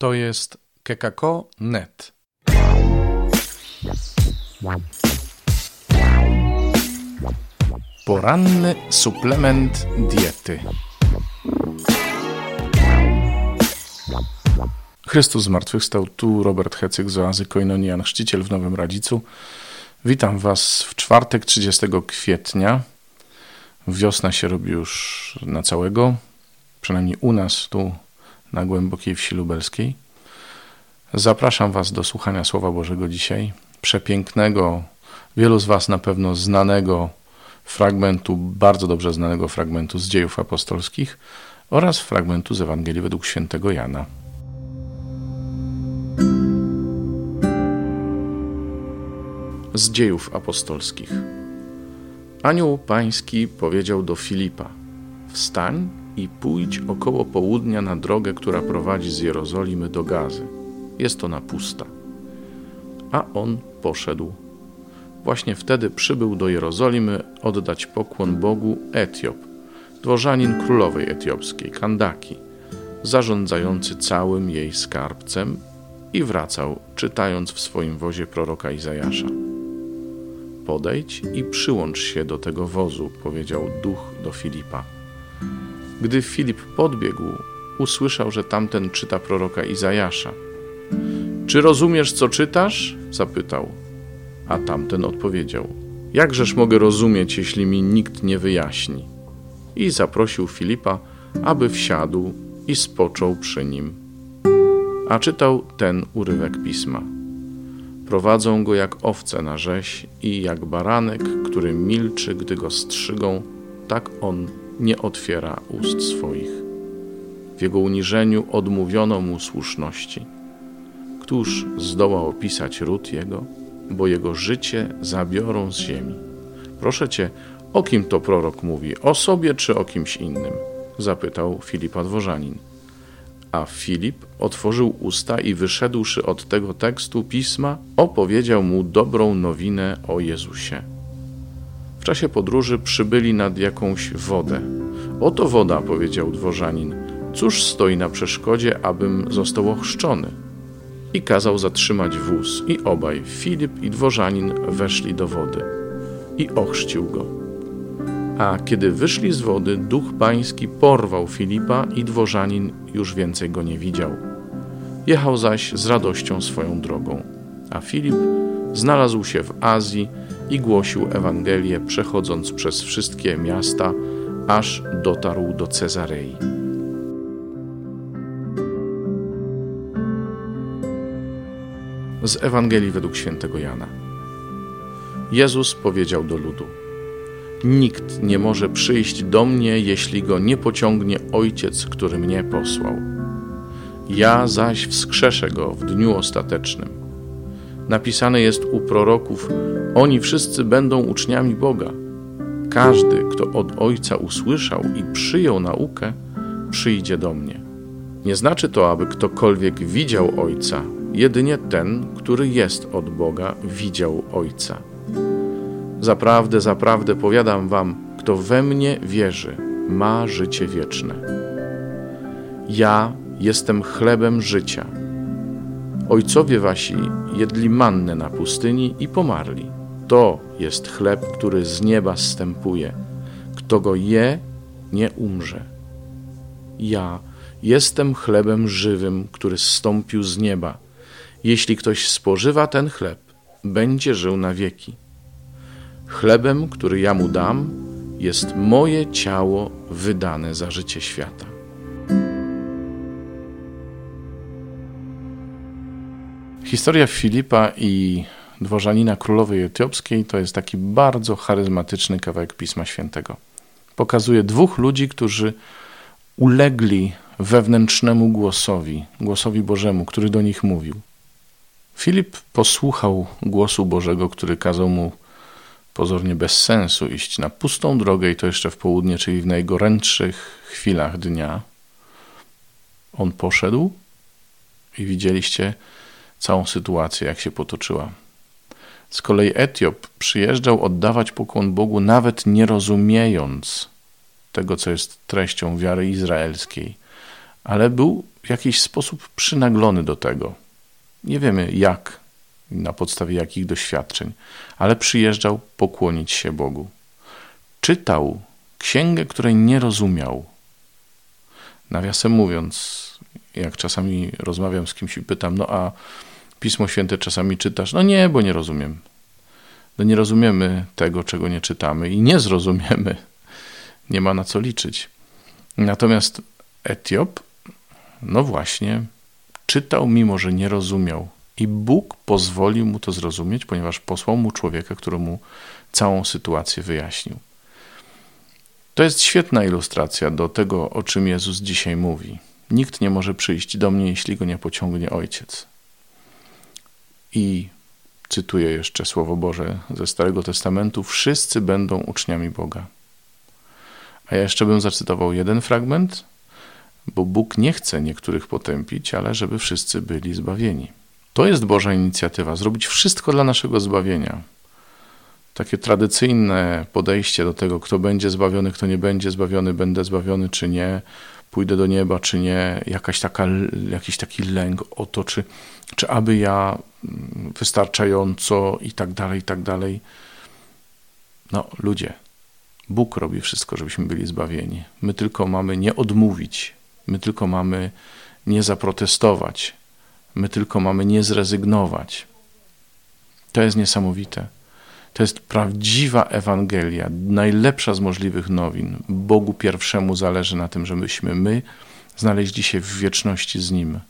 To jest kekako.net. Poranny suplement diety. Chrystus zmartwychwstał, tu Robert Hecyk z oazy Koinonian, chrzciciel w Nowym Radzicu. Witam Was w czwartek 30 kwietnia. Wiosna się robi już na całego, przynajmniej u nas tu na głębokiej wsi lubelskiej. Zapraszam Was do słuchania Słowa Bożego dzisiaj, przepięknego, wielu z Was na pewno znanego fragmentu, bardzo dobrze znanego fragmentu z dziejów apostolskich oraz fragmentu z Ewangelii według świętego Jana. Z dziejów apostolskich. Anioł pański powiedział do Filipa: Wstań i pójdź około południa na drogę, która prowadzi z Jerozolimy do Gazy. Jest ona pusta. A on poszedł. Właśnie wtedy przybył do Jerozolimy oddać pokłon Bogu Etiop, dworzanin królowej etiopskiej, Kandaki, zarządzający całym jej skarbcem i wracał, czytając w swoim wozie proroka Izajasza. Podejdź i przyłącz się do tego wozu, powiedział duch do Filipa. Gdy Filip podbiegł, usłyszał, że tamten czyta proroka Izajasza. Czy rozumiesz, co czytasz? zapytał. A tamten odpowiedział: Jakżeż mogę rozumieć, jeśli mi nikt nie wyjaśni? I zaprosił Filipa, aby wsiadł i spoczął przy nim. A czytał ten urywek pisma. Prowadzą go jak owce na rzeź i jak baranek, który milczy, gdy go strzygą, tak on nie otwiera ust swoich. W jego uniżeniu odmówiono mu słuszności. Któż zdoła opisać ród jego, bo jego życie zabiorą z ziemi? Proszę cię, o kim to prorok mówi, o sobie czy o kimś innym? zapytał Filipa Dworzanin. A Filip otworzył usta i wyszedłszy od tego tekstu pisma, opowiedział mu dobrą nowinę o Jezusie. Czasie podróży przybyli nad jakąś wodę. Oto woda, powiedział dworzanin. Cóż stoi na przeszkodzie, abym został ochrzczony? I kazał zatrzymać wóz, i obaj, Filip i dworzanin, weszli do wody. I ochrzcił go. A kiedy wyszli z wody, duch pański porwał Filipa i dworzanin już więcej go nie widział. Jechał zaś z radością swoją drogą. A Filip znalazł się w Azji i głosił Ewangelię, przechodząc przez wszystkie miasta, aż dotarł do Cezarei. Z Ewangelii według świętego Jana. Jezus powiedział do ludu: Nikt nie może przyjść do mnie, jeśli go nie pociągnie Ojciec, który mnie posłał. Ja zaś wskrzeszę go w dniu ostatecznym. Napisane jest u proroków: Oni wszyscy będą uczniami Boga. Każdy, kto od Ojca usłyszał i przyjął naukę, przyjdzie do mnie. Nie znaczy to, aby ktokolwiek widział Ojca, jedynie ten, który jest od Boga, widział Ojca. Zaprawdę, zaprawdę powiadam wam, kto we mnie wierzy, ma życie wieczne. Ja jestem chlebem życia. Ojcowie wasi jedli mannę na pustyni i pomarli. To jest chleb, który z nieba zstępuje. Kto go je, nie umrze. Ja jestem chlebem żywym, który zstąpił z nieba. Jeśli ktoś spożywa ten chleb, będzie żył na wieki. Chlebem, który ja mu dam, jest moje ciało wydane za życie świata. Historia Filipa i dworzanina królowej etiopskiej to jest taki bardzo charyzmatyczny kawałek Pisma Świętego. Pokazuje dwóch ludzi, którzy ulegli wewnętrznemu głosowi, głosowi Bożemu, który do nich mówił. Filip posłuchał głosu Bożego, który kazał mu pozornie bez sensu iść na pustą drogę i to jeszcze w południe, czyli w najgorętszych chwilach dnia. On poszedł i widzieliście całą sytuację, jak się potoczyła. Z kolei Etiop przyjeżdżał oddawać pokłon Bogu, nawet nie rozumiejąc tego, co jest treścią wiary izraelskiej, ale był w jakiś sposób przynaglony do tego. Nie wiemy jak, na podstawie jakich doświadczeń, ale przyjeżdżał pokłonić się Bogu. Czytał księgę, której nie rozumiał. Nawiasem mówiąc, jak czasami rozmawiam z kimś i pytam, no a Pismo Święte czasami czytasz? No nie, bo nie rozumiem. No nie rozumiemy tego, czego nie czytamy i nie zrozumiemy. Nie ma na co liczyć. Natomiast Etiop, no właśnie, czytał, mimo że nie rozumiał. I Bóg pozwolił mu to zrozumieć, ponieważ posłał mu człowieka, który mu całą sytuację wyjaśnił. To jest świetna ilustracja do tego, o czym Jezus dzisiaj mówi. Nikt nie może przyjść do mnie, jeśli go nie pociągnie Ojciec. I cytuję jeszcze Słowo Boże ze Starego Testamentu: Wszyscy będą uczniami Boga. A ja jeszcze bym zacytował jeden fragment, bo Bóg nie chce niektórych potępić, ale żeby wszyscy byli zbawieni. To jest Boża inicjatywa zrobić wszystko dla naszego zbawienia. Takie tradycyjne podejście do tego, kto będzie zbawiony, kto nie będzie zbawiony, będę zbawiony czy nie, pójdę do nieba czy nie, jakaś taka, jakiś taki lęk o to, czy, czy aby ja mm, wystarczająco i tak dalej, i tak dalej. No, ludzie, Bóg robi wszystko, żebyśmy byli zbawieni. My tylko mamy nie odmówić, my tylko mamy nie zaprotestować, my tylko mamy nie zrezygnować. To jest niesamowite. To jest prawdziwa Ewangelia, najlepsza z możliwych nowin. Bogu pierwszemu zależy na tym, żebyśmy my znaleźli się w wieczności z Nim.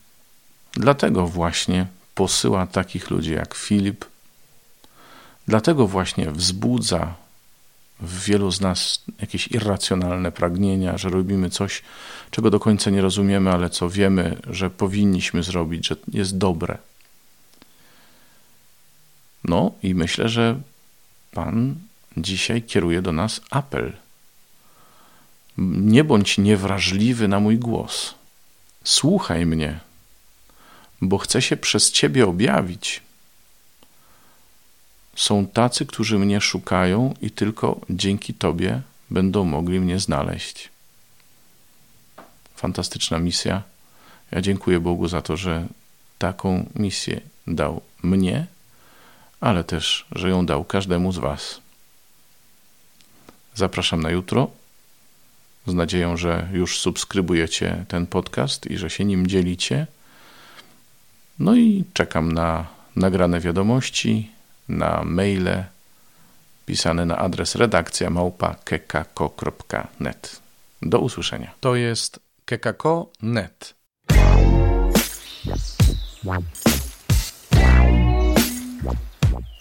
Dlatego właśnie posyła takich ludzi jak Filip. Dlatego właśnie wzbudza w wielu z nas jakieś irracjonalne pragnienia, że robimy coś, czego do końca nie rozumiemy, ale co wiemy, że powinniśmy zrobić, że jest dobre. No i myślę, że Pan dzisiaj kieruje do nas apel. Nie bądź niewrażliwy na mój głos. Słuchaj mnie, bo chcę się przez Ciebie objawić. Są tacy, którzy mnie szukają i tylko dzięki Tobie będą mogli mnie znaleźć. Fantastyczna misja. Ja dziękuję Bogu za to, że taką misję dał mnie ale też, że ją dał każdemu z Was. Zapraszam na jutro z nadzieją, że już subskrybujecie ten podcast i że się nim dzielicie. No i czekam na nagrane wiadomości, na maile pisane na adres redakcja małpa kekako.net. Do usłyszenia. To jest kekako.net.